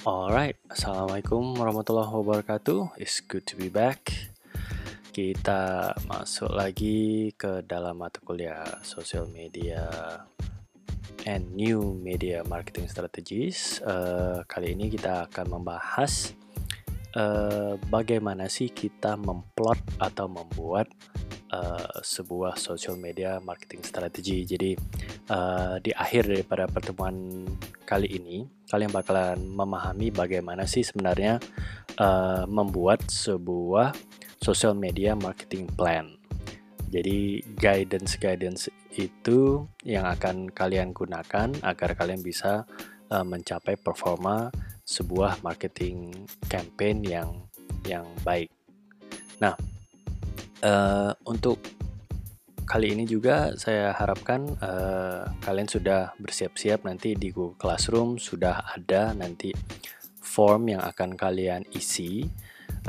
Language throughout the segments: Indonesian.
Alright, Assalamualaikum warahmatullahi wabarakatuh. It's good to be back. Kita masuk lagi ke dalam mata kuliah Social Media and New Media Marketing Strategies. Uh, kali ini kita akan membahas uh, bagaimana sih kita memplot atau membuat uh, sebuah social media marketing strategi. Jadi uh, di akhir daripada pertemuan kali ini, kalian bakalan memahami bagaimana sih sebenarnya uh, membuat sebuah social media marketing plan. Jadi guidance-guidance itu yang akan kalian gunakan agar kalian bisa uh, mencapai performa sebuah marketing campaign yang yang baik. Nah, Uh, untuk kali ini juga saya harapkan uh, kalian sudah bersiap-siap nanti di Google Classroom sudah ada nanti form yang akan kalian isi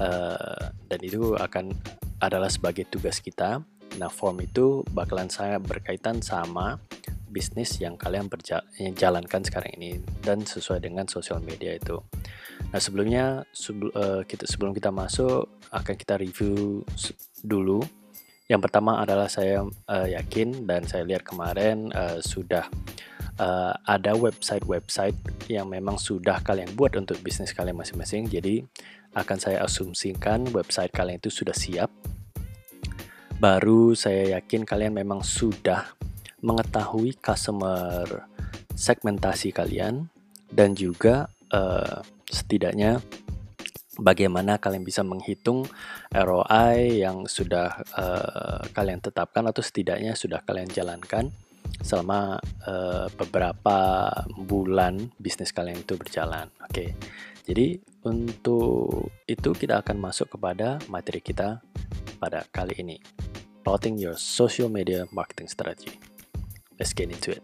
uh, dan itu akan adalah sebagai tugas kita. Nah, form itu bakalan saya berkaitan sama bisnis yang kalian jalankan sekarang ini dan sesuai dengan sosial media itu. Nah sebelumnya sebelum, uh, kita sebelum kita masuk akan kita review dulu. Yang pertama adalah saya uh, yakin dan saya lihat kemarin uh, sudah uh, ada website-website yang memang sudah kalian buat untuk bisnis kalian masing-masing. Jadi akan saya asumsikan website kalian itu sudah siap. Baru saya yakin kalian memang sudah mengetahui customer segmentasi kalian dan juga uh, setidaknya bagaimana kalian bisa menghitung ROI yang sudah uh, kalian tetapkan atau setidaknya sudah kalian jalankan selama uh, beberapa bulan bisnis kalian itu berjalan. Oke. Okay. Jadi untuk itu kita akan masuk kepada materi kita pada kali ini. Plotting your social media marketing strategy. Let's get into it.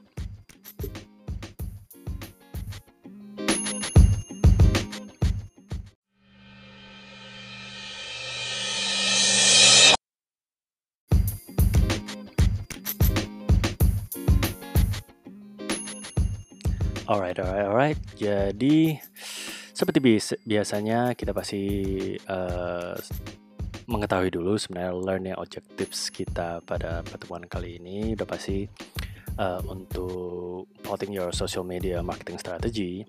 Alright, alright, alright. Jadi seperti biasanya kita pasti uh, mengetahui dulu sebenarnya learning objectives kita pada pertemuan kali ini udah pasti uh, untuk plotting your social media marketing strategy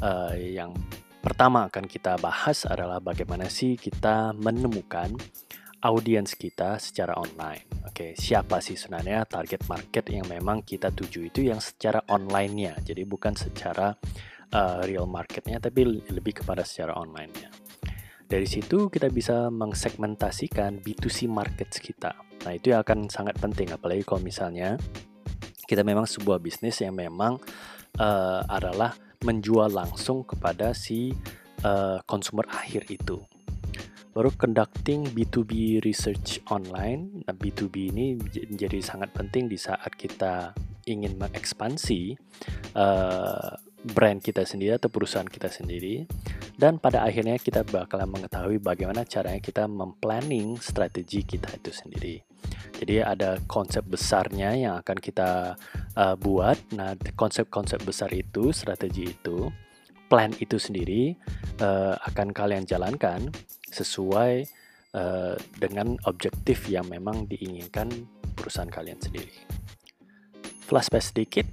uh, yang pertama akan kita bahas adalah bagaimana sih kita menemukan audiens kita secara online. Oke, siapa sih sebenarnya target market yang memang kita tuju itu yang secara online-nya. Jadi bukan secara uh, real marketnya, tapi lebih kepada secara online-nya. Dari situ kita bisa mengsegmentasikan B2C markets kita. Nah, itu yang akan sangat penting apalagi kalau misalnya kita memang sebuah bisnis yang memang uh, adalah menjual langsung kepada si uh, akhir itu. Baru conducting B2B research online. Nah, B2B ini menjadi sangat penting di saat kita ingin mengekspansi uh, brand kita sendiri atau perusahaan kita sendiri dan pada akhirnya kita bakalan mengetahui bagaimana caranya kita memplanning strategi kita itu sendiri. Jadi ada konsep besarnya yang akan kita uh, buat. Nah, konsep-konsep besar itu, strategi itu, plan itu sendiri uh, akan kalian jalankan sesuai uh, dengan objektif yang memang diinginkan perusahaan kalian sendiri. Flashback sedikit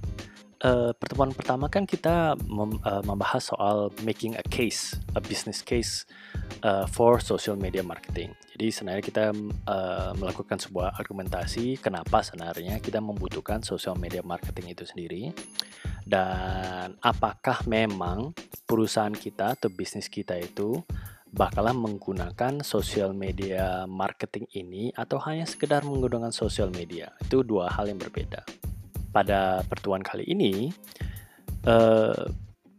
uh, pertemuan pertama kan kita mem, uh, membahas soal making a case, a business case uh, for social media marketing. Jadi sebenarnya kita uh, melakukan sebuah argumentasi kenapa sebenarnya kita membutuhkan social media marketing itu sendiri dan apakah memang perusahaan kita atau bisnis kita itu bakalan menggunakan social media marketing ini atau hanya sekedar menggunakan social media. Itu dua hal yang berbeda pada pertemuan kali ini uh,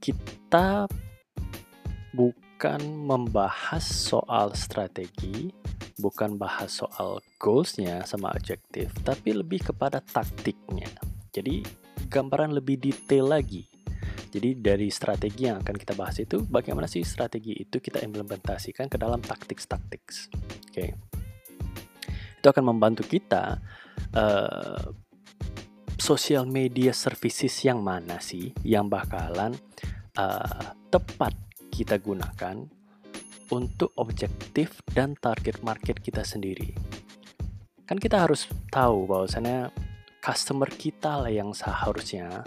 kita bukan membahas soal strategi, bukan bahas soal goalsnya sama objektif, tapi lebih kepada taktiknya. Jadi gambaran lebih detail lagi. Jadi dari strategi yang akan kita bahas itu, bagaimana sih strategi itu kita implementasikan ke dalam taktik-taktik. Oke, okay. itu akan membantu kita uh, social media services yang mana sih yang bakalan uh, tepat kita gunakan untuk objektif dan target market kita sendiri. Kan kita harus tahu bahwasannya customer kita lah yang seharusnya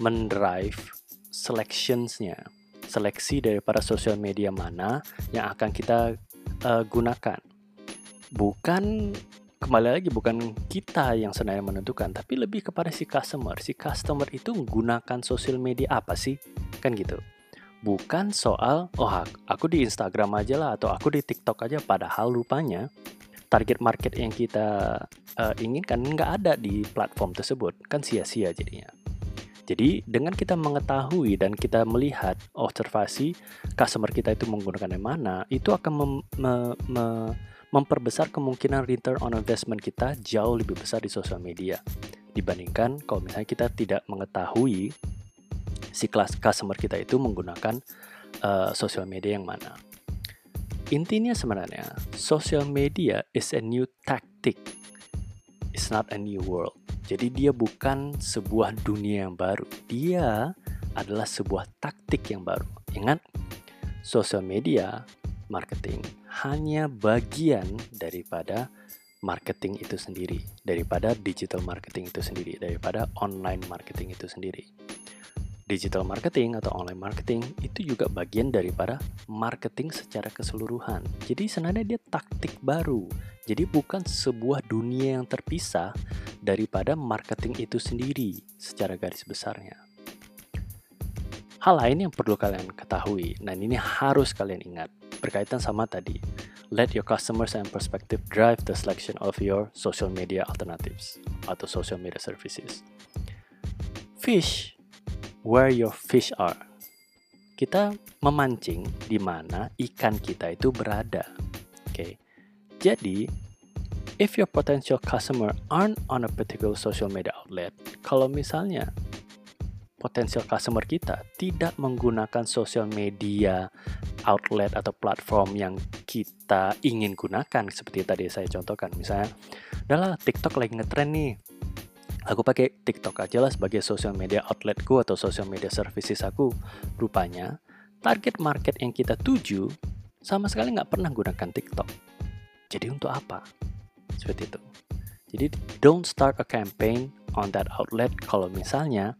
mendrive selectionsnya, seleksi daripada sosial media mana yang akan kita uh, gunakan. Bukan kembali lagi bukan kita yang sebenarnya menentukan, tapi lebih kepada si customer. Si customer itu menggunakan sosial media apa sih? Kan gitu bukan soal oh aku di Instagram aja lah atau aku di TikTok aja padahal rupanya target market yang kita uh, inginkan nggak ada di platform tersebut kan sia-sia jadinya jadi dengan kita mengetahui dan kita melihat observasi customer kita itu menggunakan yang mana itu akan mem, me, me, memperbesar kemungkinan return on investment kita jauh lebih besar di sosial media dibandingkan kalau misalnya kita tidak mengetahui si kelas customer kita itu menggunakan uh, sosial media yang mana. Intinya sebenarnya, social media is a new tactic. It's not a new world. Jadi dia bukan sebuah dunia yang baru. Dia adalah sebuah taktik yang baru. Ingat, social media marketing hanya bagian daripada marketing itu sendiri, daripada digital marketing itu sendiri, daripada online marketing itu sendiri digital marketing atau online marketing itu juga bagian daripada marketing secara keseluruhan. Jadi sebenarnya dia taktik baru. Jadi bukan sebuah dunia yang terpisah daripada marketing itu sendiri secara garis besarnya. Hal lain yang perlu kalian ketahui, dan ini harus kalian ingat, berkaitan sama tadi. Let your customers and perspective drive the selection of your social media alternatives atau social media services. Fish where your fish are. Kita memancing di mana ikan kita itu berada. Oke. Okay. Jadi, if your potential customer aren't on a particular social media outlet, kalau misalnya potensial customer kita tidak menggunakan social media outlet atau platform yang kita ingin gunakan seperti tadi saya contohkan misalnya adalah TikTok lagi ngetrend nih Aku pakai TikTok aja lah sebagai social media outletku atau social media services aku. Rupanya, target market yang kita tuju sama sekali nggak pernah gunakan TikTok. Jadi untuk apa? Seperti itu. Jadi don't start a campaign on that outlet kalau misalnya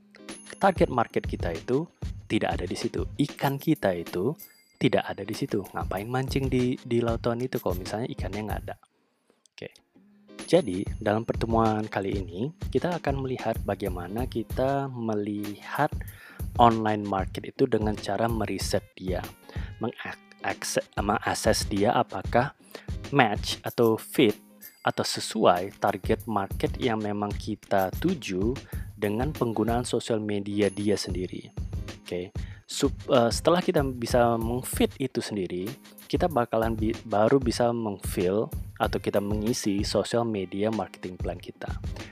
target market kita itu tidak ada di situ. Ikan kita itu tidak ada di situ. Ngapain mancing di di lautan itu kalau misalnya ikannya nggak ada? Oke. Jadi, dalam pertemuan kali ini, kita akan melihat bagaimana kita melihat online market itu dengan cara meriset dia, mengakses dia apakah match atau fit atau sesuai target market yang memang kita tuju dengan penggunaan sosial media dia sendiri. Oke. Okay. uh, setelah kita bisa mengfit itu sendiri, kita bakalan bi baru bisa mengfill atau kita mengisi social media marketing plan kita.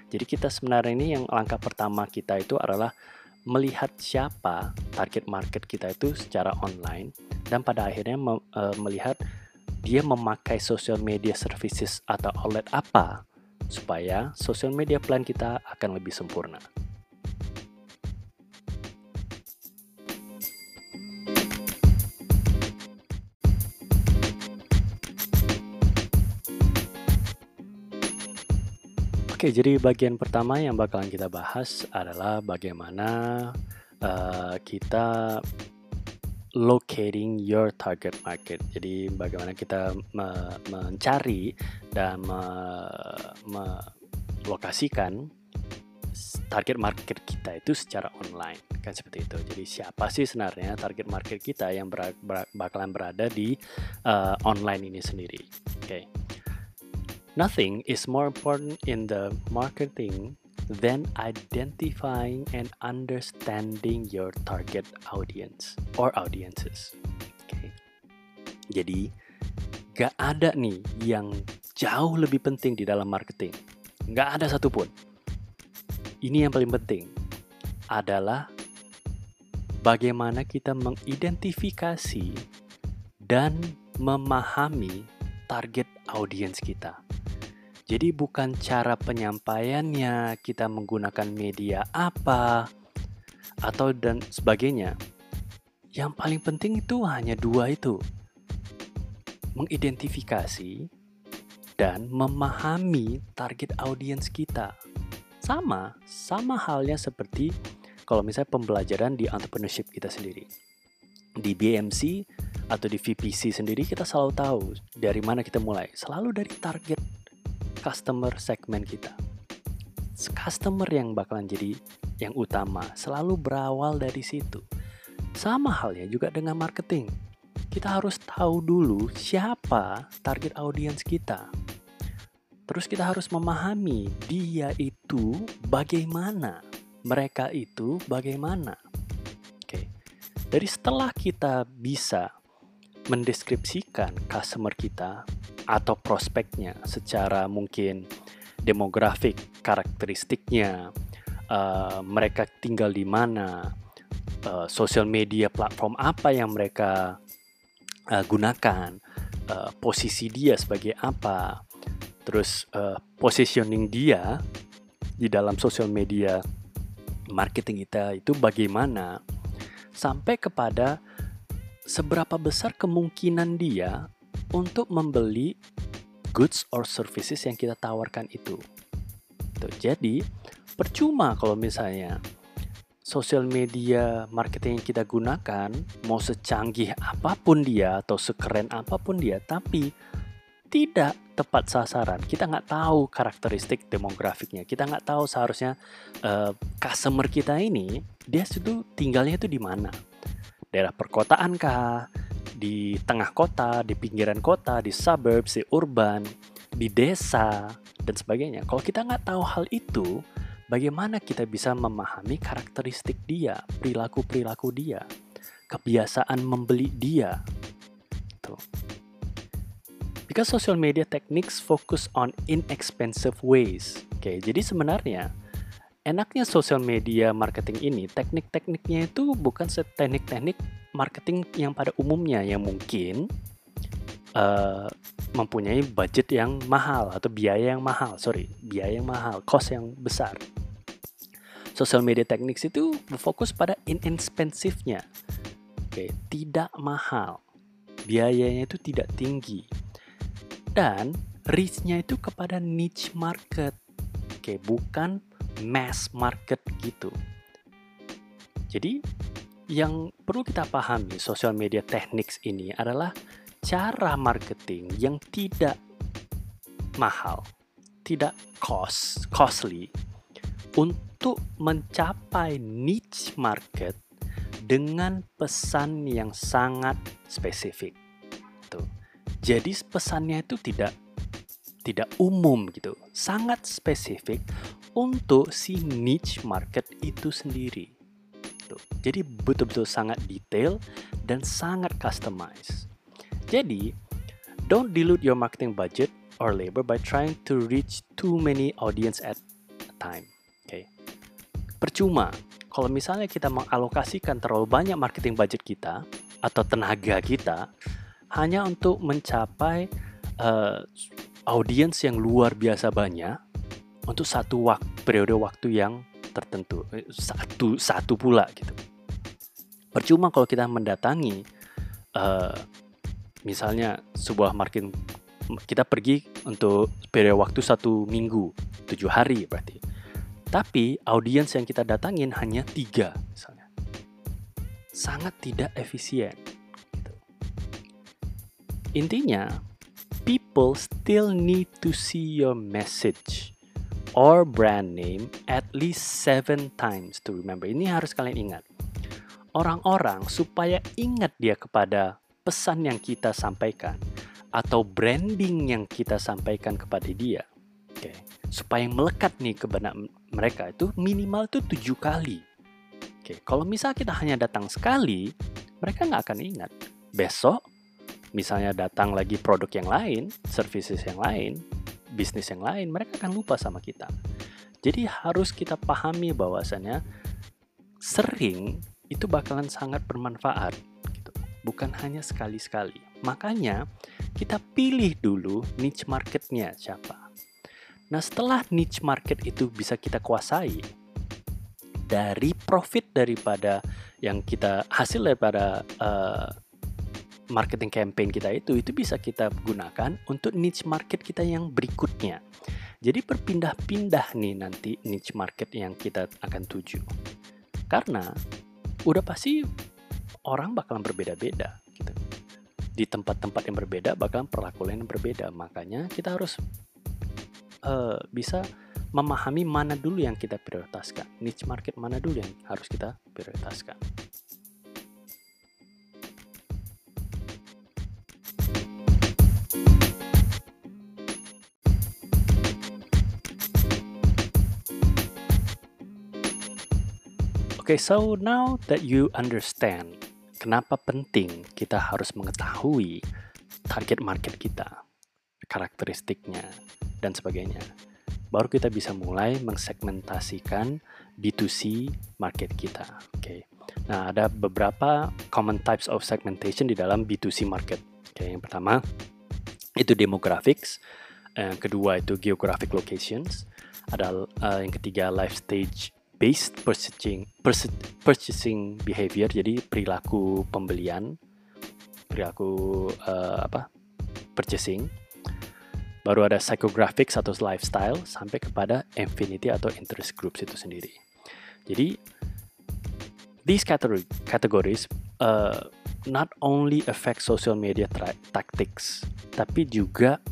Jadi kita sebenarnya ini yang langkah pertama kita itu adalah melihat siapa target market kita itu secara online dan pada akhirnya me uh, melihat dia memakai social media services atau outlet apa supaya social media plan kita akan lebih sempurna. Oke, jadi bagian pertama yang bakalan kita bahas adalah bagaimana uh, kita locating your target market. Jadi bagaimana kita me mencari dan melokasikan target market kita itu secara online kan seperti itu. Jadi siapa sih sebenarnya target market kita yang ber ber bakalan berada di uh, online ini sendiri? Oke. Okay. Nothing is more important in the marketing than identifying and understanding your target audience or audiences. Okay. Jadi, gak ada nih yang jauh lebih penting di dalam marketing. Gak ada satupun. Ini yang paling penting adalah bagaimana kita mengidentifikasi dan memahami target audiens kita. Jadi bukan cara penyampaiannya, kita menggunakan media apa, atau dan sebagainya. Yang paling penting itu hanya dua itu. Mengidentifikasi dan memahami target audiens kita. Sama, sama halnya seperti kalau misalnya pembelajaran di entrepreneurship kita sendiri. Di BMC atau di VPC sendiri kita selalu tahu dari mana kita mulai. Selalu dari target customer segmen kita. Customer yang bakalan jadi yang utama selalu berawal dari situ. Sama halnya juga dengan marketing. Kita harus tahu dulu siapa target audiens kita. Terus kita harus memahami dia itu bagaimana, mereka itu bagaimana. Oke. Dari setelah kita bisa mendeskripsikan customer kita atau prospeknya secara mungkin demografik, karakteristiknya, uh, mereka tinggal di mana, uh, social media platform apa yang mereka uh, gunakan, uh, posisi dia sebagai apa, terus uh, positioning dia di dalam social media marketing kita itu bagaimana, sampai kepada seberapa besar kemungkinan dia untuk membeli goods or services yang kita tawarkan itu. Tuh, jadi percuma kalau misalnya sosial media marketing yang kita gunakan mau secanggih apa pun dia atau sekeren apa pun dia tapi tidak tepat sasaran. Kita nggak tahu karakteristik demografiknya. Kita nggak tahu seharusnya uh, customer kita ini dia itu tinggalnya itu di mana? Daerah perkotaan kah di tengah kota di pinggiran kota di suburbs di urban di desa dan sebagainya kalau kita nggak tahu hal itu bagaimana kita bisa memahami karakteristik dia, perilaku-perilaku dia, kebiasaan membeli dia. Tuh. Because social media techniques focus on inexpensive ways. Oke, jadi sebenarnya enaknya social media marketing ini, teknik-tekniknya itu bukan teknik-teknik marketing yang pada umumnya yang mungkin uh, mempunyai budget yang mahal atau biaya yang mahal, sorry, biaya yang mahal, cost yang besar social media techniques itu berfokus pada inexpensive-nya. Oke, tidak mahal. Biayanya itu tidak tinggi. Dan reach-nya itu kepada niche market. Oke, bukan mass market gitu. Jadi, yang perlu kita pahami social media techniques ini adalah cara marketing yang tidak mahal, tidak cost, costly, untuk mencapai niche market dengan pesan yang sangat spesifik. Tuh. Jadi pesannya itu tidak tidak umum gitu, sangat spesifik untuk si niche market itu sendiri. Jadi betul-betul sangat detail dan sangat customized. Jadi, don't dilute your marketing budget or labor by trying to reach too many audience at a time percuma kalau misalnya kita mengalokasikan terlalu banyak marketing budget kita atau tenaga kita hanya untuk mencapai uh, audiens yang luar biasa banyak untuk satu waktu, periode waktu yang tertentu eh, satu satu pula gitu percuma kalau kita mendatangi uh, misalnya sebuah marketing kita pergi untuk periode waktu satu minggu tujuh hari berarti tapi audiens yang kita datangin hanya tiga misalnya. Sangat tidak efisien. Gitu. Intinya, people still need to see your message or brand name at least seven times to remember. Ini harus kalian ingat. Orang-orang supaya ingat dia kepada pesan yang kita sampaikan atau branding yang kita sampaikan kepada dia. Oke. Okay supaya melekat nih ke benak mereka itu minimal tuh tujuh kali. Oke, kalau misal kita hanya datang sekali, mereka nggak akan ingat. Besok, misalnya datang lagi produk yang lain, services yang lain, bisnis yang lain, mereka akan lupa sama kita. Jadi harus kita pahami bahwasannya sering itu bakalan sangat bermanfaat, gitu. bukan hanya sekali-sekali. Makanya kita pilih dulu niche marketnya siapa Nah, setelah niche market itu bisa kita kuasai, dari profit daripada yang kita hasil daripada uh, marketing campaign kita itu itu bisa kita gunakan untuk niche market kita yang berikutnya. Jadi berpindah-pindah nih nanti niche market yang kita akan tuju. Karena udah pasti orang bakalan berbeda-beda gitu. Di tempat-tempat yang berbeda bakalan perlakuan yang berbeda. Makanya kita harus uh, bisa memahami mana dulu yang kita prioritaskan. Niche market mana dulu yang harus kita prioritaskan. Okay, so now that you understand kenapa penting kita harus mengetahui target market kita, karakteristiknya, dan sebagainya. Baru kita bisa mulai mengsegmentasikan B2C market kita. Oke. Okay. Nah, ada beberapa common types of segmentation di dalam B2C market. Oke, okay, yang pertama itu demographics, yang kedua itu geographic locations, ada uh, yang ketiga life stage based purchasing purchasing behavior jadi perilaku pembelian perilaku uh, apa purchasing. Baru ada psychographics atau lifestyle sampai kepada infinity atau interest groups itu sendiri. Jadi these category, categories uh, not only affect social media tactics tapi juga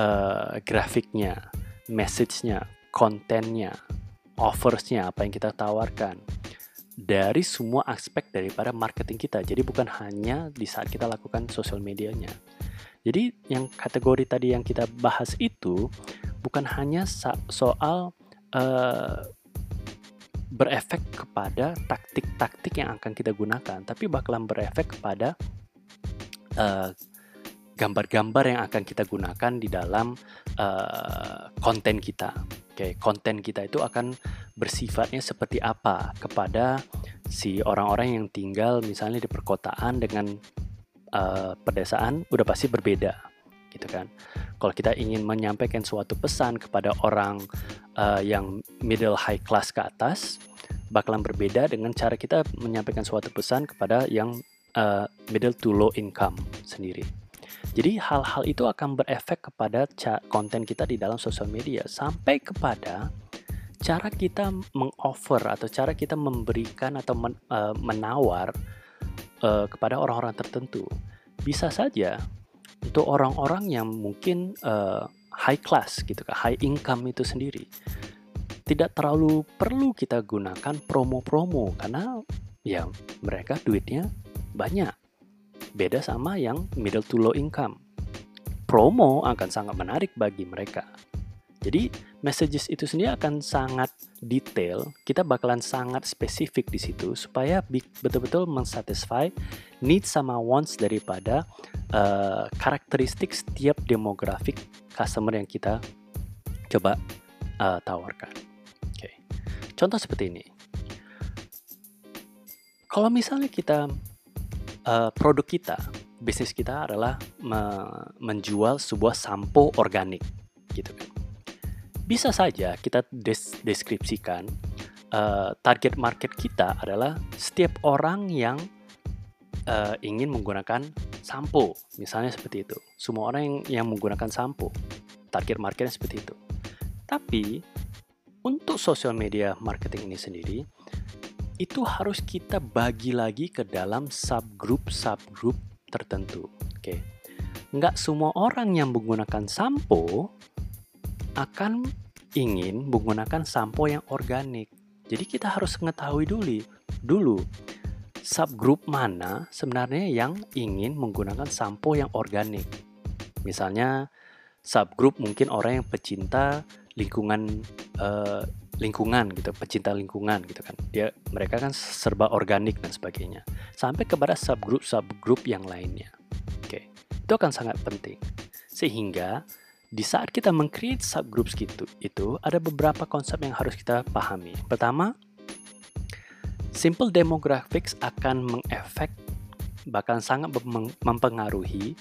uh, grafiknya message-nya kontennya offersnya, apa yang kita tawarkan dari semua aspek daripada marketing kita. Jadi bukan hanya di saat kita lakukan sosial medianya. Jadi yang kategori tadi yang kita bahas itu bukan hanya soal uh, berefek kepada taktik-taktik yang akan kita gunakan, tapi bakalan berefek kepada uh, gambar-gambar yang akan kita gunakan di dalam uh, konten kita. Oke, konten kita itu akan bersifatnya seperti apa kepada si orang-orang yang tinggal misalnya di perkotaan dengan uh, pedesaan udah pasti berbeda gitu kan. Kalau kita ingin menyampaikan suatu pesan kepada orang uh, yang middle high class ke atas bakalan berbeda dengan cara kita menyampaikan suatu pesan kepada yang uh, middle to low income sendiri. Jadi hal-hal itu akan berefek kepada konten kita di dalam sosial media sampai kepada cara kita mengoffer atau cara kita memberikan atau men, uh, menawar uh, kepada orang-orang tertentu. Bisa saja untuk orang-orang yang mungkin uh, high class gitu kan, high income itu sendiri. Tidak terlalu perlu kita gunakan promo-promo karena ya mereka duitnya banyak Beda sama yang middle to low income. Promo akan sangat menarik bagi mereka. Jadi messages itu sendiri akan sangat detail. Kita bakalan sangat spesifik di situ supaya betul-betul mensatisfy needs sama wants daripada uh, karakteristik setiap demografik customer yang kita coba uh, tawarkan. Okay. contoh seperti ini. Kalau misalnya kita uh, produk kita, bisnis kita adalah me menjual sebuah sampo organik, gitu kan. Bisa saja kita des deskripsikan uh, target market kita adalah setiap orang yang uh, ingin menggunakan sampo, misalnya seperti itu. Semua orang yang, yang menggunakan sampo, target marketnya seperti itu. Tapi untuk social media marketing ini sendiri, itu harus kita bagi lagi ke dalam subgroup-subgroup tertentu. Oke. Nggak semua orang yang menggunakan sampo akan ingin menggunakan sampo yang organik. Jadi kita harus mengetahui dulu, dulu subgroup mana sebenarnya yang ingin menggunakan sampo yang organik. Misalnya subgroup mungkin orang yang pecinta lingkungan uh, lingkungan gitu, pecinta lingkungan gitu kan. Dia mereka kan serba organik dan sebagainya. Sampai kepada subgroup subgroup yang lainnya. Oke. Itu akan sangat penting. Sehingga di saat kita mengcreate subgroups gitu, itu ada beberapa konsep yang harus kita pahami. Pertama, simple demographics akan mengefek bahkan sangat mempengaruhi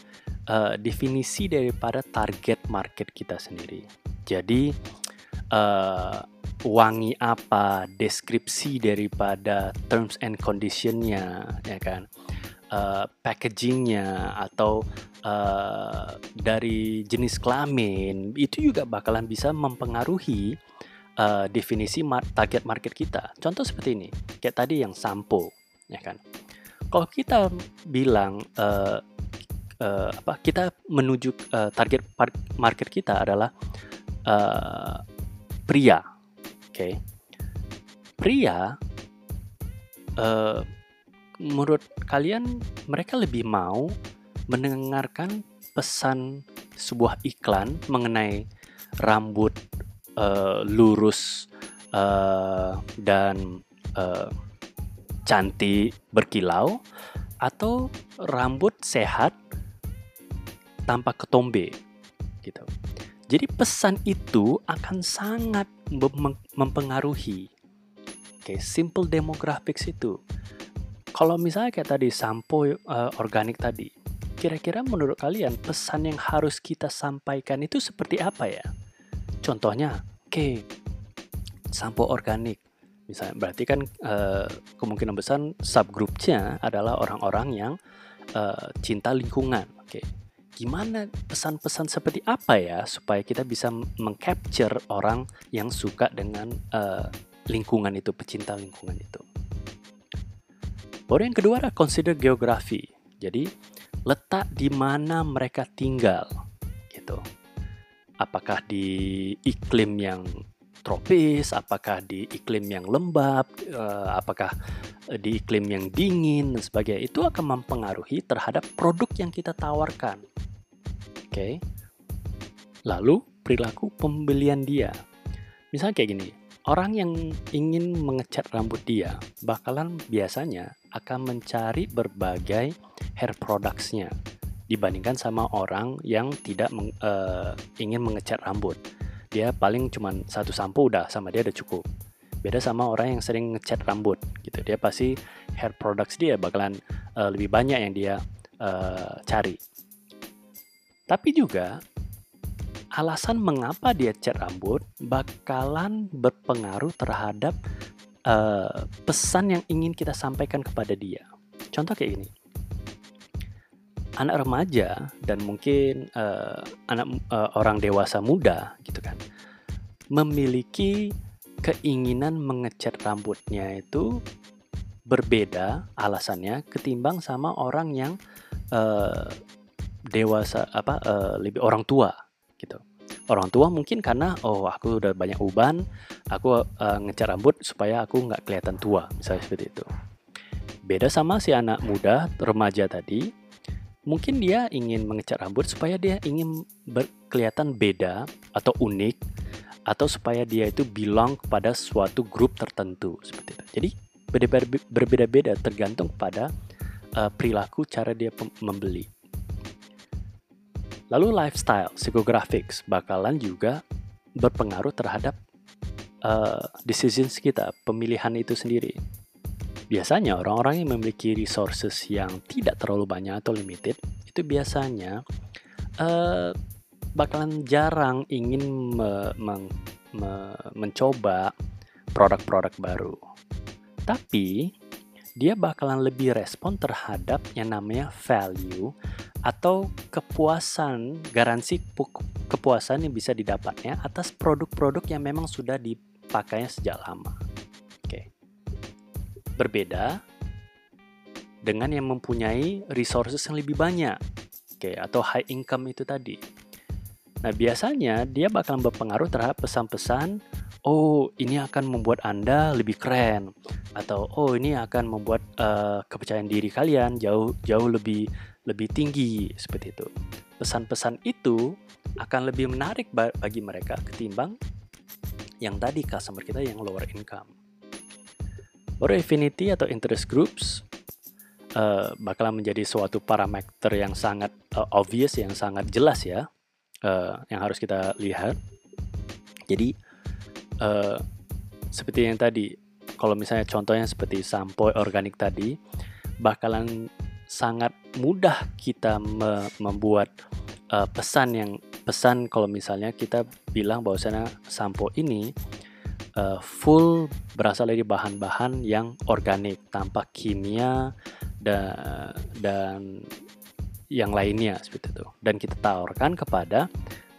uh, definisi daripada target market kita sendiri. Jadi uh, wangi apa, deskripsi daripada terms and conditionnya, ya kan, uh, packagingnya atau uh, dari jenis kelamin itu juga bakalan bisa mempengaruhi uh, definisi mar target market kita. Contoh seperti ini, kayak tadi yang sampo, ya kan. Kalau kita bilang uh, uh, apa, kita menuju uh, target market kita adalah uh, pria, oke. Okay. Pria, uh, menurut kalian mereka lebih mau mendengarkan pesan sebuah iklan mengenai rambut uh, lurus uh, dan uh, cantik berkilau atau rambut sehat tanpa ketombe. Jadi pesan itu akan sangat mempengaruhi. Oke, simple demographics itu. Kalau misalnya kayak tadi sampo uh, organik tadi, kira-kira menurut kalian pesan yang harus kita sampaikan itu seperti apa ya? Contohnya, oke, okay, sampo organik. Misalnya, berarti kan uh, kemungkinan besar subgrupnya adalah orang-orang yang uh, cinta lingkungan. Oke, okay. Gimana pesan-pesan seperti apa ya supaya kita bisa mengcapture orang yang suka dengan uh, lingkungan itu, pecinta lingkungan itu. Baru yang kedua adalah consider geografi. Jadi letak di mana mereka tinggal, gitu apakah di iklim yang tropis, apakah di iklim yang lembab, uh, apakah di iklim yang dingin dan sebagainya itu akan mempengaruhi terhadap produk yang kita tawarkan. Oke. Lalu perilaku pembelian dia. Misalnya kayak gini, orang yang ingin mengecat rambut dia bakalan biasanya akan mencari berbagai hair products-nya dibandingkan sama orang yang tidak meng, uh, ingin mengecat rambut. Dia paling cuma satu sampo udah sama dia udah cukup. Beda sama orang yang sering ngecat rambut gitu. Dia pasti hair products dia bakalan uh, lebih banyak yang dia uh, cari. Tapi juga alasan mengapa dia cat rambut bakalan berpengaruh terhadap uh, pesan yang ingin kita sampaikan kepada dia. Contoh kayak ini anak remaja dan mungkin uh, anak uh, orang dewasa muda gitu kan memiliki keinginan mengecat rambutnya itu berbeda alasannya ketimbang sama orang yang uh, dewasa apa uh, lebih orang tua gitu. Orang tua mungkin karena oh aku udah banyak uban aku uh, ngecat rambut supaya aku nggak kelihatan tua misalnya seperti itu. Beda sama si anak muda remaja tadi mungkin dia ingin mengecat rambut supaya dia ingin kelihatan beda atau unik atau supaya dia itu bilang kepada suatu grup tertentu seperti itu. Jadi berbeda-beda tergantung pada uh, perilaku cara dia membeli. Lalu lifestyle, psychographics bakalan juga berpengaruh terhadap uh, decisions kita, pemilihan itu sendiri. Biasanya orang-orang yang memiliki resources yang tidak terlalu banyak atau limited itu biasanya uh, bakalan jarang ingin me, me, me, mencoba produk-produk baru. Tapi dia bakalan lebih respon terhadap yang namanya value atau kepuasan, garansi kepuasan yang bisa didapatnya atas produk-produk yang memang sudah dipakainya sejak lama berbeda dengan yang mempunyai resources yang lebih banyak, oke, okay, atau high income itu tadi. Nah, biasanya dia bakal berpengaruh terhadap pesan-pesan, oh ini akan membuat Anda lebih keren, atau oh ini akan membuat uh, kepercayaan diri kalian jauh jauh lebih lebih tinggi seperti itu. Pesan-pesan itu akan lebih menarik bagi mereka ketimbang yang tadi customer kita yang lower income. Baru affinity atau interest groups uh, bakalan menjadi suatu parameter yang sangat uh, obvious, yang sangat jelas ya, uh, yang harus kita lihat. Jadi uh, seperti yang tadi, kalau misalnya contohnya seperti sampo organik tadi, bakalan sangat mudah kita me membuat uh, pesan yang pesan kalau misalnya kita bilang bahwasanya sampo ini uh, full berasal dari bahan-bahan yang organik tanpa kimia dan dan yang lainnya seperti itu. Dan kita tawarkan kepada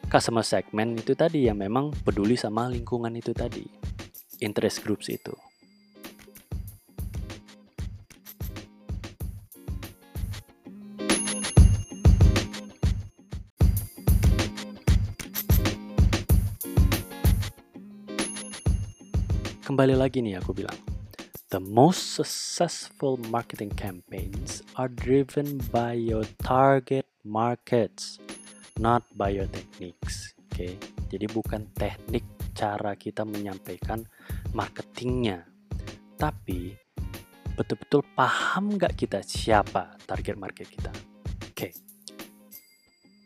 customer segment itu tadi yang memang peduli sama lingkungan itu tadi interest groups itu kembali lagi nih aku bilang the most successful marketing campaigns are driven by your target markets not by your techniques oke okay? jadi bukan teknik cara kita menyampaikan marketingnya tapi betul-betul paham nggak kita siapa target market kita oke okay.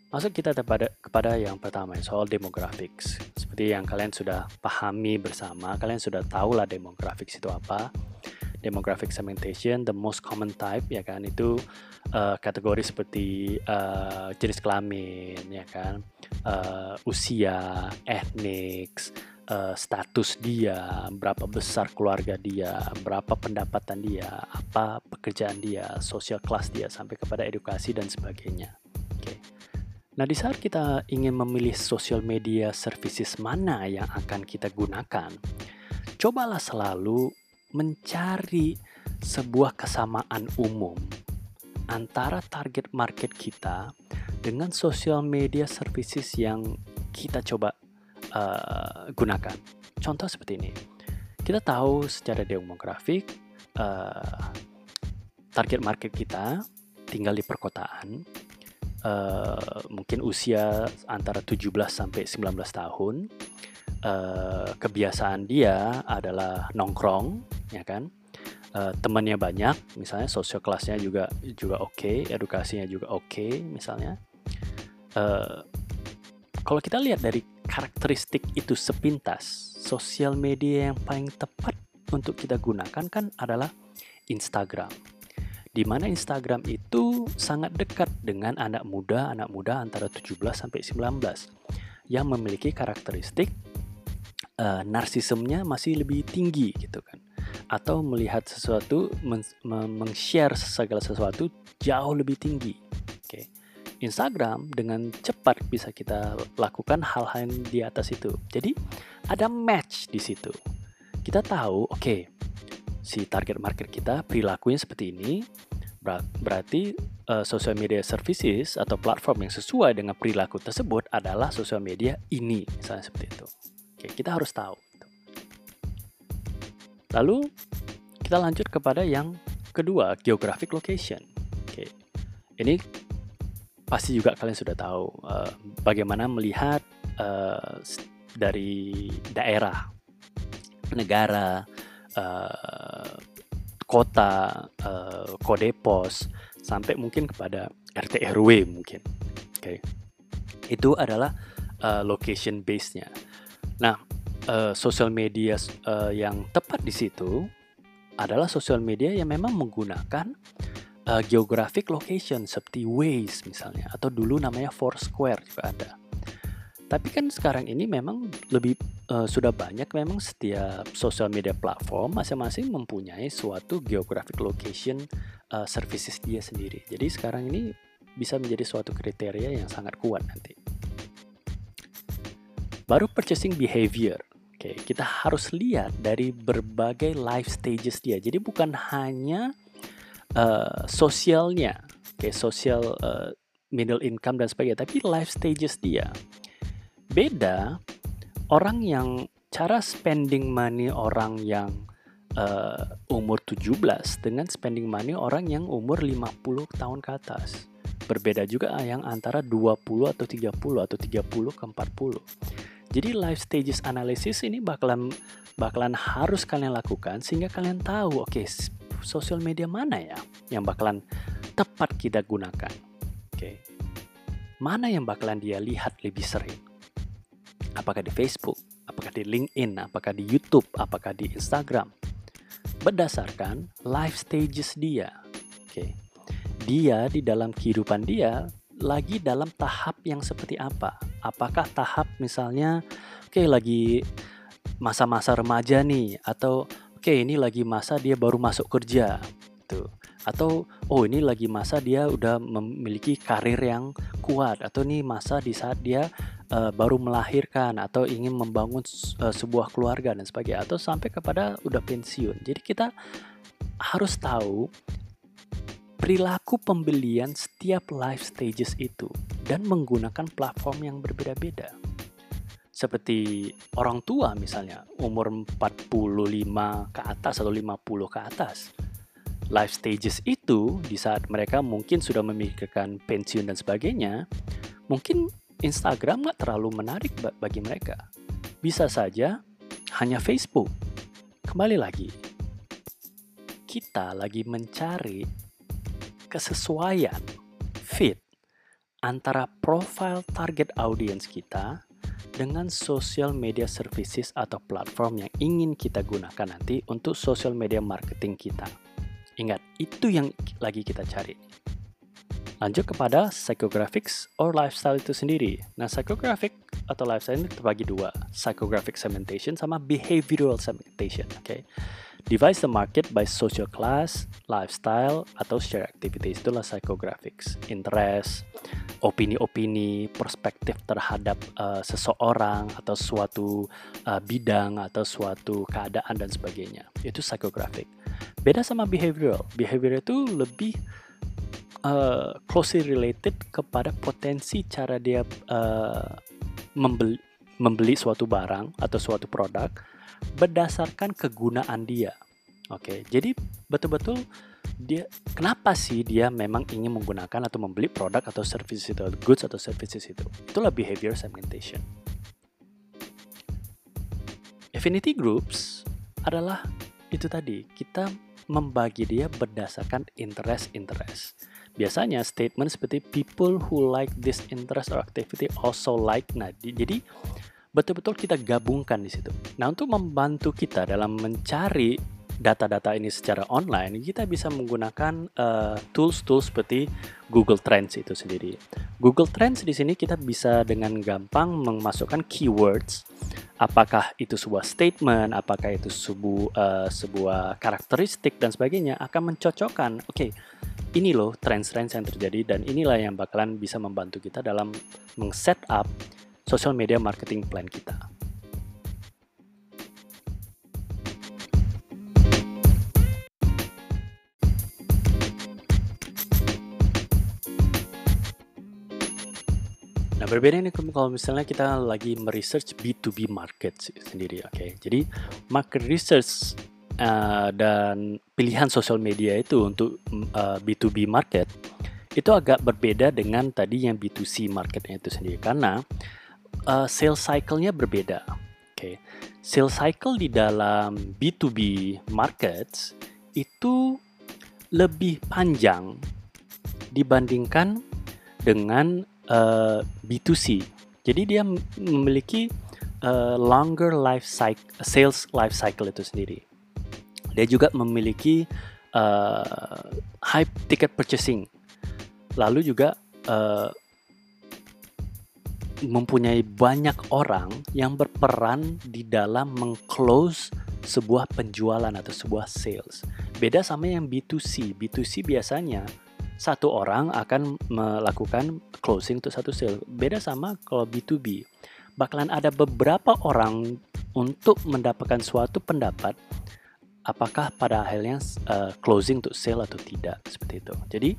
Masuk kita kepada kepada yang pertama soal demographics seperti yang kalian sudah pahami bersama, kalian sudah tahu lah demographics itu apa. Demographic segmentation, the most common type ya kan itu uh, kategori seperti uh, jenis kelamin ya kan, uh, usia, etnik, uh, status dia, berapa besar keluarga dia, berapa pendapatan dia, apa pekerjaan dia, social class dia sampai kepada edukasi dan sebagainya. Nah, di saat kita ingin memilih social media services mana yang akan kita gunakan, cobalah selalu mencari sebuah kesamaan umum antara target market kita dengan social media services yang kita coba uh, gunakan. Contoh seperti ini, kita tahu secara demografik uh, target market kita tinggal di perkotaan, uh, mungkin usia antara 17 sampai 19 tahun. Uh, kebiasaan dia adalah nongkrong, ya kan? Uh, temannya banyak, misalnya sosial kelasnya juga juga oke, okay, edukasinya juga oke, okay, misalnya. Uh, kalau kita lihat dari karakteristik itu sepintas, sosial media yang paling tepat untuk kita gunakan kan adalah Instagram di mana Instagram itu sangat dekat dengan anak muda, anak muda antara 17 sampai 19 yang memiliki karakteristik uh, narsismenya masih lebih tinggi gitu kan. Atau melihat sesuatu meng-share segala sesuatu jauh lebih tinggi. Oke. Okay. Instagram dengan cepat bisa kita lakukan hal-hal di atas itu. Jadi ada match di situ. Kita tahu, oke, okay, si target market kita perilakunya seperti ini, berarti uh, social media services atau platform yang sesuai dengan perilaku tersebut adalah social media ini, misalnya seperti itu. Oke, kita harus tahu. Lalu kita lanjut kepada yang kedua, geographic location. Oke, ini pasti juga kalian sudah tahu uh, bagaimana melihat uh, dari daerah, negara, uh, kota, uh, kode pos, sampai mungkin kepada RT RW mungkin. Oke, okay. itu adalah uh, location base-nya. Nah, uh, sosial media uh, yang tepat di situ adalah sosial media yang memang menggunakan uh, geographic location seperti Waze misalnya atau dulu namanya Foursquare juga ada. Tapi kan sekarang ini memang lebih uh, sudah banyak memang setiap social media platform masing-masing mempunyai suatu geographic location uh, services dia sendiri. Jadi sekarang ini bisa menjadi suatu kriteria yang sangat kuat nanti. Baru purchasing behavior. Oke, kita harus lihat dari berbagai life stages dia. Jadi bukan hanya uh, sosialnya, oke, sosial uh, middle income dan sebagainya, tapi life stages dia Beda orang yang cara spending money orang yang uh, umur 17 dengan spending money orang yang umur 50 tahun ke atas. Berbeda juga yang antara 20 atau 30 atau 30 ke 40. Jadi life stages analysis ini bakalan bakalan harus kalian lakukan sehingga kalian tahu oke okay, sosial media mana ya yang bakalan tepat kita gunakan. Oke. Okay. Mana yang bakalan dia lihat lebih sering? Apakah di Facebook, apakah di LinkedIn, apakah di YouTube, apakah di Instagram, berdasarkan life stages dia. Oke, dia di dalam kehidupan dia lagi dalam tahap yang seperti apa? Apakah tahap misalnya, oke lagi masa-masa remaja nih atau oke ini lagi masa dia baru masuk kerja tuh atau oh ini lagi masa dia udah memiliki karir yang kuat atau ini masa di saat dia uh, baru melahirkan atau ingin membangun uh, sebuah keluarga dan sebagainya atau sampai kepada udah pensiun. Jadi kita harus tahu perilaku pembelian setiap life stages itu dan menggunakan platform yang berbeda-beda. Seperti orang tua misalnya, umur 45 ke atas atau 50 ke atas life stages itu di saat mereka mungkin sudah memikirkan pensiun dan sebagainya, mungkin Instagram nggak terlalu menarik bagi mereka. Bisa saja hanya Facebook. Kembali lagi, kita lagi mencari kesesuaian fit antara profile target audience kita dengan social media services atau platform yang ingin kita gunakan nanti untuk social media marketing kita. Ingat, itu yang lagi kita cari. Lanjut kepada psychographics or lifestyle itu sendiri. Nah, psychographic atau lifestyle ini terbagi dua, psychographic segmentation sama behavioral segmentation, oke. Okay? Divide the market by social class, lifestyle, atau share activities. Itulah psychographics. Interest, opini-opini, perspektif terhadap uh, seseorang atau suatu uh, bidang atau suatu keadaan dan sebagainya. Itu psychographic. Beda sama behavioral. Behavioral itu lebih uh, closely related kepada potensi cara dia uh, membeli membeli suatu barang atau suatu produk berdasarkan kegunaan dia. Oke, okay, jadi betul-betul dia kenapa sih dia memang ingin menggunakan atau membeli produk atau services itu, goods atau services itu. Itulah behavior segmentation. Affinity groups adalah itu tadi, kita membagi dia berdasarkan interest-interest. Biasanya statement seperti people who like this interest or activity also like. Nah, di, jadi betul-betul kita gabungkan di situ. Nah, untuk membantu kita dalam mencari data-data ini secara online, kita bisa menggunakan uh, tools-tools seperti Google Trends itu sendiri. Google Trends di sini kita bisa dengan gampang memasukkan keywords, apakah itu sebuah statement, apakah itu sebuah uh, sebuah karakteristik dan sebagainya akan mencocokkan. Oke, okay, ini loh trend-trend yang terjadi dan inilah yang bakalan bisa membantu kita dalam meng-set up social media marketing plan kita. Nah berbeda ini kalau misalnya kita lagi meresearch B2B market sendiri, oke. Okay? Jadi market research uh, dan pilihan sosial media itu untuk uh, eh, B2B market itu agak berbeda dengan tadi yang B2C marketnya itu sendiri karena uh, sales cycle-nya berbeda. Oke, okay. sales cycle di dalam B2B markets itu lebih panjang dibandingkan dengan uh, B2C. Jadi dia memiliki uh, longer life cycle, sales life cycle itu sendiri. Dia juga memiliki uh, high ticket purchasing. Lalu juga uh, mempunyai banyak orang yang berperan di dalam mengclose sebuah penjualan atau sebuah sales. Beda sama yang B2C. B2C biasanya satu orang akan melakukan closing untuk satu sale. Beda sama kalau B2B. Bakalan ada beberapa orang untuk mendapatkan suatu pendapat apakah pada akhirnya uh, closing untuk sale atau tidak seperti itu. Jadi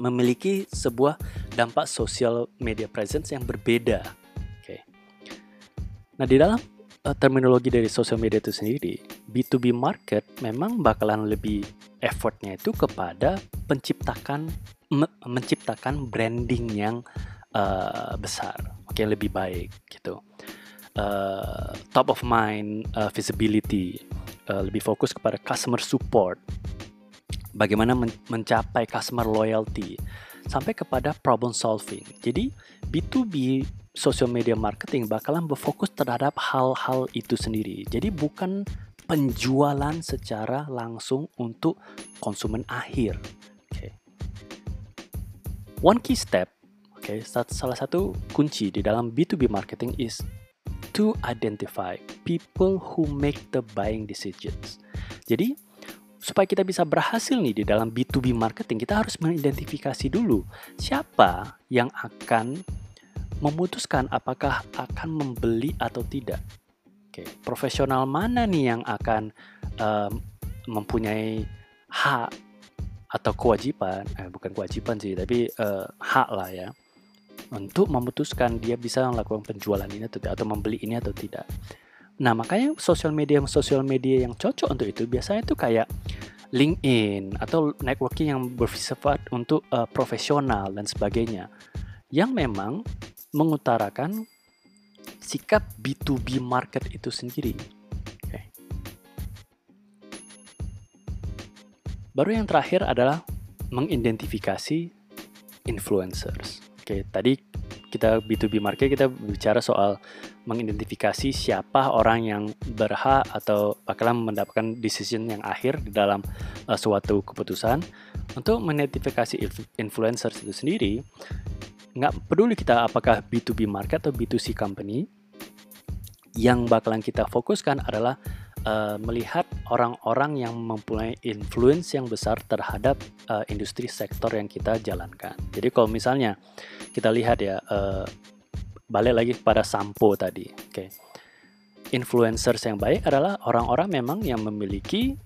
memiliki sebuah dampak social media presence yang berbeda. Oke. Okay. Nah di dalam uh, terminologi dari social media itu sendiri, B2B market memang bakalan lebih effortnya itu kepada penciptakan me menciptakan branding yang uh, besar, oke okay, lebih baik gitu. Uh, top of mind uh, visibility uh, lebih fokus kepada customer support, bagaimana men mencapai customer loyalty, sampai kepada problem solving. Jadi B2B social media marketing bakalan berfokus terhadap hal-hal itu sendiri. Jadi bukan penjualan secara langsung untuk konsumen akhir. Okay. One key step, okay, salah satu kunci di dalam B2B marketing is to identify people who make the buying decisions. Jadi, supaya kita bisa berhasil nih di dalam B2B marketing, kita harus mengidentifikasi dulu siapa yang akan memutuskan apakah akan membeli atau tidak. Oke, profesional mana nih yang akan um, mempunyai hak atau kewajiban, eh, bukan kewajiban sih, tapi uh, hak lah ya, untuk memutuskan dia bisa melakukan penjualan ini atau atau membeli ini atau tidak. Nah, makanya sosial media sosial media yang cocok untuk itu biasanya itu kayak LinkedIn atau networking yang bersifat untuk uh, profesional dan sebagainya yang memang mengutarakan sikap B2B market itu sendiri. Okay. Baru yang terakhir adalah mengidentifikasi influencers. Okay, tadi kita B2B market kita bicara soal mengidentifikasi siapa orang yang berhak atau bakalan mendapatkan decision yang akhir di dalam uh, suatu keputusan. Untuk mengidentifikasi influencers itu sendiri nggak peduli kita apakah B2B market atau B2C company yang bakalan kita fokuskan adalah uh, melihat orang-orang yang mempunyai influence yang besar terhadap uh, industri sektor yang kita jalankan. Jadi kalau misalnya kita lihat ya uh, balik lagi pada sampo tadi. Oke. Okay. Influencers yang baik adalah orang-orang memang yang memiliki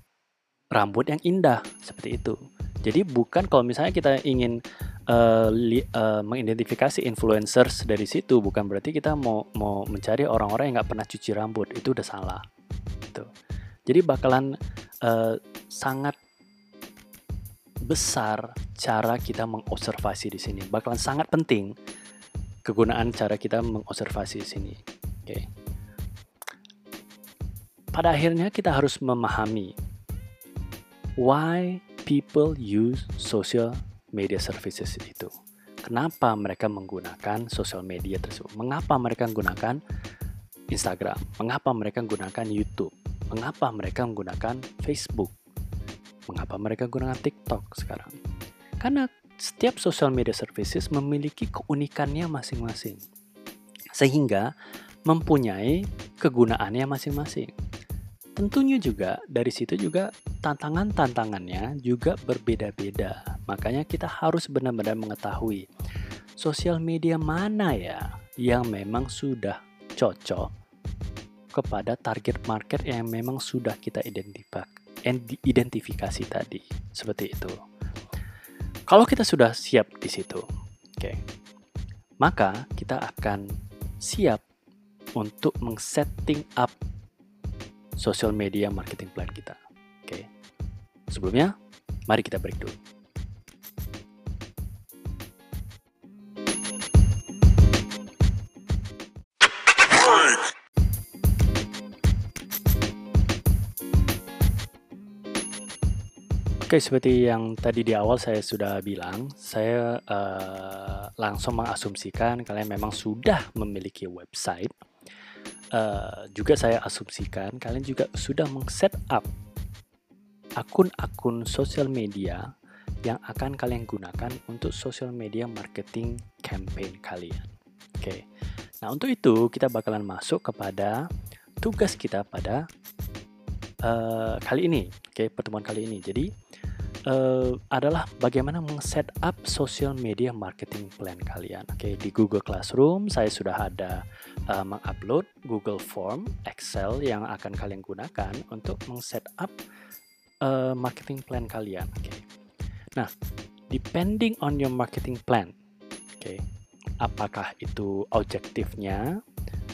rambut yang indah seperti itu. Jadi bukan kalau misalnya kita ingin uh, li, uh, mengidentifikasi influencers dari situ, bukan berarti kita mau mau mencari orang-orang yang nggak pernah cuci rambut itu udah salah. Jadi bakalan uh, sangat besar cara kita mengobservasi di sini. Bakalan sangat penting kegunaan cara kita mengobservasi di sini. Oke. Okay. Pada akhirnya kita harus memahami why people use social media services itu. Kenapa mereka menggunakan social media tersebut? Mengapa mereka menggunakan Instagram? Mengapa mereka menggunakan YouTube? Mengapa mereka menggunakan Facebook? Mengapa mereka menggunakan TikTok sekarang? Karena setiap social media services memiliki keunikannya masing-masing. Sehingga mempunyai kegunaannya masing-masing. Tentunya juga dari situ juga tantangan-tantangannya juga berbeda-beda. Makanya kita harus benar-benar mengetahui sosial media mana ya yang memang sudah cocok kepada target market yang memang sudah kita identifikasi tadi. Seperti itu. Kalau kita sudah siap di situ, oke, okay, maka kita akan siap untuk mengsetting up social media marketing plan kita. Oke, okay. sebelumnya, mari kita break dulu. Oke, seperti yang tadi di awal saya sudah bilang, saya uh, langsung mengasumsikan kalian memang sudah memiliki website. Uh, juga saya asumsikan kalian juga sudah meng-set up akun-akun sosial media yang akan kalian gunakan untuk social media marketing campaign kalian. Oke, nah untuk itu kita bakalan masuk kepada tugas kita pada uh, kali ini, oke pertemuan kali ini. Jadi uh, adalah bagaimana meng-set up social media marketing plan kalian. Oke, okay, di Google Classroom saya sudah ada uh, mengupload Google Form, Excel yang akan kalian gunakan untuk meng-set up uh, marketing plan kalian. Oke. Okay. Nah, depending on your marketing plan, oke, okay, apakah itu objektifnya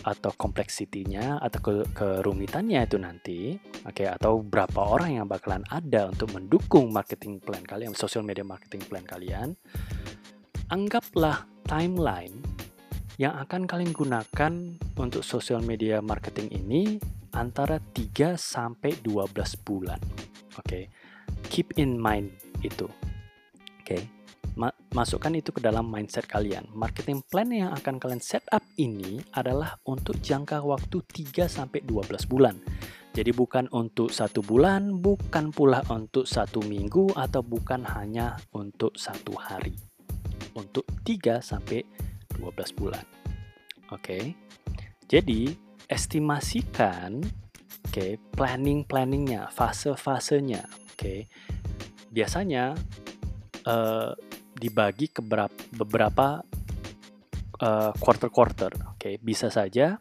atau kompleksitinya atau ke kerumitannya itu nanti, oke, okay, atau berapa orang yang bakalan ada untuk mendukung marketing plan kalian, social media marketing plan kalian, anggaplah timeline yang akan kalian gunakan untuk social media marketing ini antara 3 sampai 12 bulan. Oke. Okay. Keep in mind itu. Oke. Okay ma masukkan itu ke dalam mindset kalian. Marketing plan yang akan kalian set up ini adalah untuk jangka waktu 3 sampai 12 bulan. Jadi bukan untuk satu bulan, bukan pula untuk satu minggu, atau bukan hanya untuk satu hari. Untuk 3 sampai 12 bulan. Oke. Okay? Jadi, estimasikan oke okay, planning planningnya fase fasenya oke okay. biasanya uh, dibagi ke beberapa uh, quarter quarter oke okay. bisa saja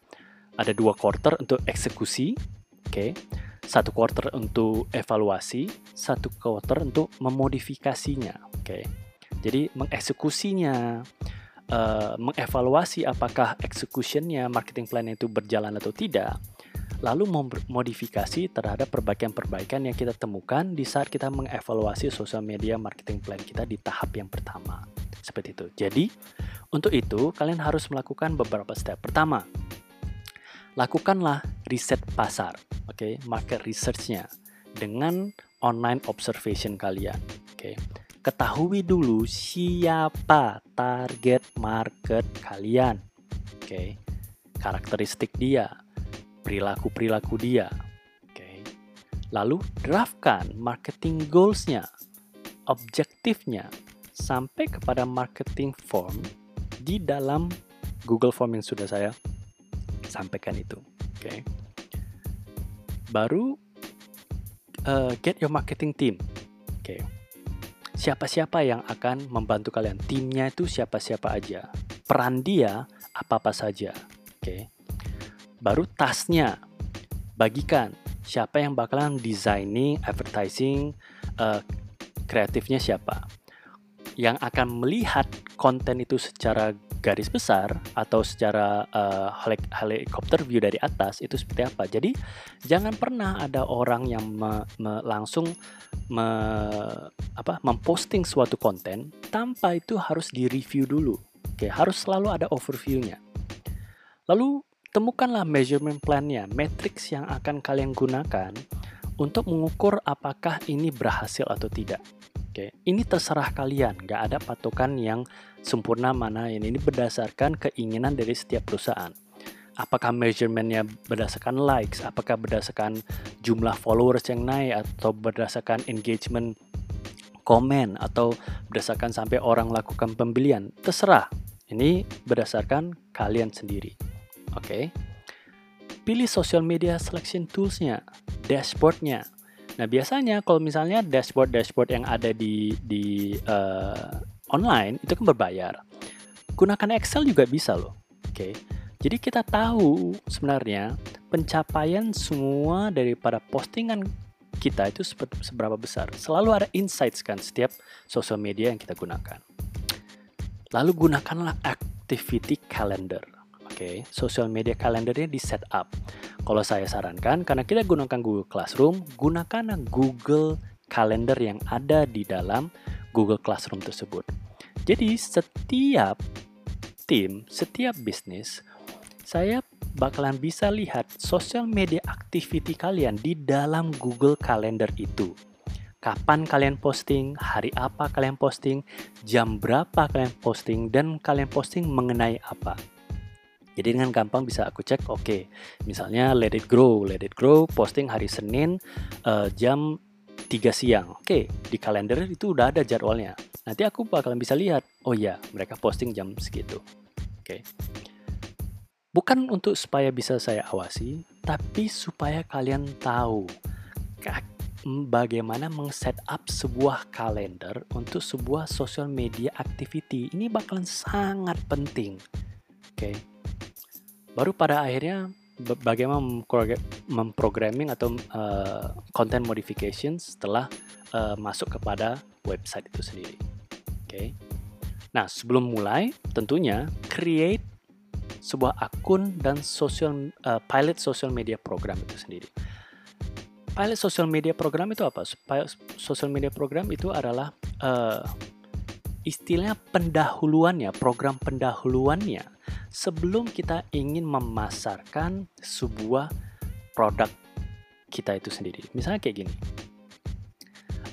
ada dua quarter untuk eksekusi oke okay. satu quarter untuk evaluasi satu quarter untuk memodifikasinya oke okay. jadi mengeksekusinya uh, mengevaluasi apakah executionnya marketing plan itu berjalan atau tidak lalu modifikasi terhadap perbaikan-perbaikan yang kita temukan di saat kita mengevaluasi sosial media marketing plan kita di tahap yang pertama. Seperti itu. Jadi, untuk itu kalian harus melakukan beberapa step. Pertama, lakukanlah riset pasar, oke, okay? market research-nya dengan online observation kalian, oke. Okay? Ketahui dulu siapa target market kalian, oke. Okay? Karakteristik dia, perilaku-perilaku dia. Oke. Lalu draftkan marketing goals-nya, objektifnya sampai kepada marketing form di dalam Google Form yang sudah saya sampaikan itu. Oke. Baru uh, get your marketing team. Oke. Siapa-siapa yang akan membantu kalian? Timnya itu siapa-siapa aja. Peran dia apa-apa saja. Oke baru tasnya bagikan siapa yang bakalan designing advertising uh, kreatifnya siapa yang akan melihat konten itu secara garis besar atau secara uh, helikopter view dari atas itu seperti apa. Jadi jangan pernah ada orang yang me, me, langsung me, apa, memposting suatu konten tanpa itu harus di review dulu. Oke, harus selalu ada overviewnya. Lalu Temukanlah measurement plan-nya, matrix yang akan kalian gunakan untuk mengukur apakah ini berhasil atau tidak. Oke, ini terserah kalian, nggak ada patokan yang sempurna mana ini. Ini berdasarkan keinginan dari setiap perusahaan. Apakah measurementnya berdasarkan likes, apakah berdasarkan jumlah followers yang naik, atau berdasarkan engagement komen, atau berdasarkan sampai orang lakukan pembelian, terserah. Ini berdasarkan kalian sendiri. Oke. Okay. Pilih social media selection toolsnya, dashboardnya. Nah biasanya kalau misalnya dashboard-dashboard yang ada di di uh, online itu kan berbayar. Gunakan Excel juga bisa loh. Oke. Okay. Jadi kita tahu sebenarnya pencapaian semua daripada postingan kita itu seberapa besar. Selalu ada insights kan setiap social media yang kita gunakan. Lalu gunakanlah activity calendar okay, social media kalendernya di setup. Kalau saya sarankan, karena kita gunakan Google Classroom, gunakan Google Calendar yang ada di dalam Google Classroom tersebut. Jadi setiap tim, setiap bisnis, saya bakalan bisa lihat social media activity kalian di dalam Google Calendar itu. Kapan kalian posting, hari apa kalian posting, jam berapa kalian posting, dan kalian posting mengenai apa. Jadi dengan gampang bisa aku cek, oke, okay, misalnya let it grow, let it grow, posting hari Senin uh, jam 3 siang. Oke, okay, di kalender itu udah ada jadwalnya. Nanti aku bakalan bisa lihat, oh ya, mereka posting jam segitu. Oke. Okay. Bukan untuk supaya bisa saya awasi, tapi supaya kalian tahu bagaimana meng-set up sebuah kalender untuk sebuah social media activity. Ini bakalan sangat penting. Oke. Okay baru pada akhirnya bagaimana memprogramming atau uh, content modification setelah uh, masuk kepada website itu sendiri. Oke. Okay. Nah, sebelum mulai tentunya create sebuah akun dan social uh, pilot social media program itu sendiri. Pilot social media program itu apa? Pilot social media program itu adalah uh, istilahnya pendahuluannya, program pendahuluannya sebelum kita ingin memasarkan sebuah produk kita itu sendiri. Misalnya kayak gini.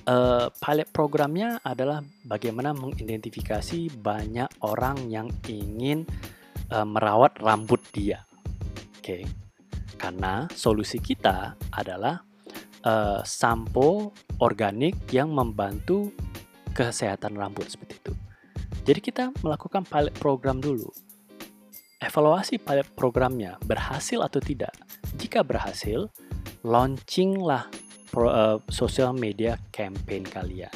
Uh, pilot programnya adalah bagaimana mengidentifikasi banyak orang yang ingin uh, merawat rambut dia. Oke. Okay. Karena solusi kita adalah uh, sampo organik yang membantu kesehatan rambut seperti itu. Jadi kita melakukan pilot program dulu evaluasi pilot programnya berhasil atau tidak. Jika berhasil, launchinglah pro, uh, social media campaign kalian.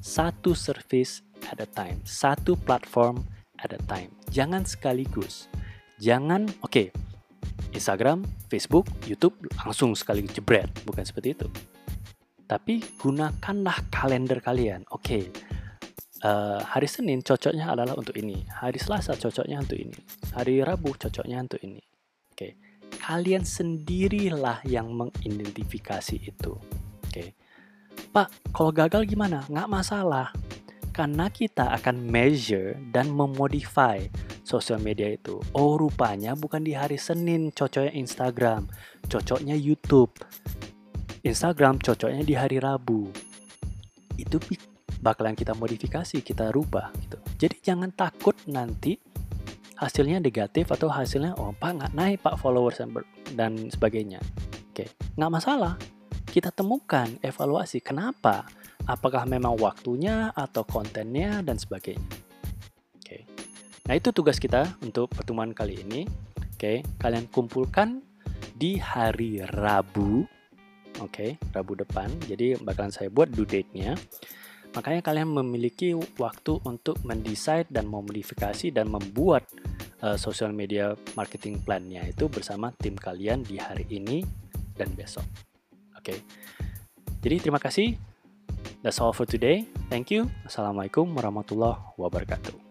Satu service at a time, satu platform at a time. Jangan sekaligus. Jangan, oke, okay, Instagram, Facebook, YouTube langsung sekali jebret, bukan seperti itu. Tapi gunakanlah kalender kalian. Oke, okay, uh, hari Senin cocoknya adalah untuk ini, hari Selasa cocoknya untuk ini, hari Rabu cocoknya untuk ini. Oke, okay. kalian sendirilah yang mengidentifikasi itu. Oke, okay. Pak, kalau gagal gimana? Nggak masalah karena kita akan measure dan memodify sosial media itu. Oh, rupanya bukan di hari Senin cocoknya Instagram, cocoknya YouTube. Instagram cocoknya di hari Rabu. Itu bakalan kita modifikasi, kita rubah gitu. Jadi jangan takut nanti hasilnya negatif atau hasilnya oh pak nggak naik pak followers dan sebagainya. Oke, nggak masalah. Kita temukan evaluasi kenapa apakah memang waktunya atau kontennya dan sebagainya. Oke. Nah, itu tugas kita untuk pertemuan kali ini. Oke, kalian kumpulkan di hari Rabu. Oke, Rabu depan. Jadi bakalan saya buat due date-nya. Makanya kalian memiliki waktu untuk mendesain dan memodifikasi dan membuat uh, social media marketing plan-nya itu bersama tim kalian di hari ini dan besok. Oke. Jadi terima kasih That's all for today. Thank you. Assalamualaikum warahmatullahi wabarakatuh.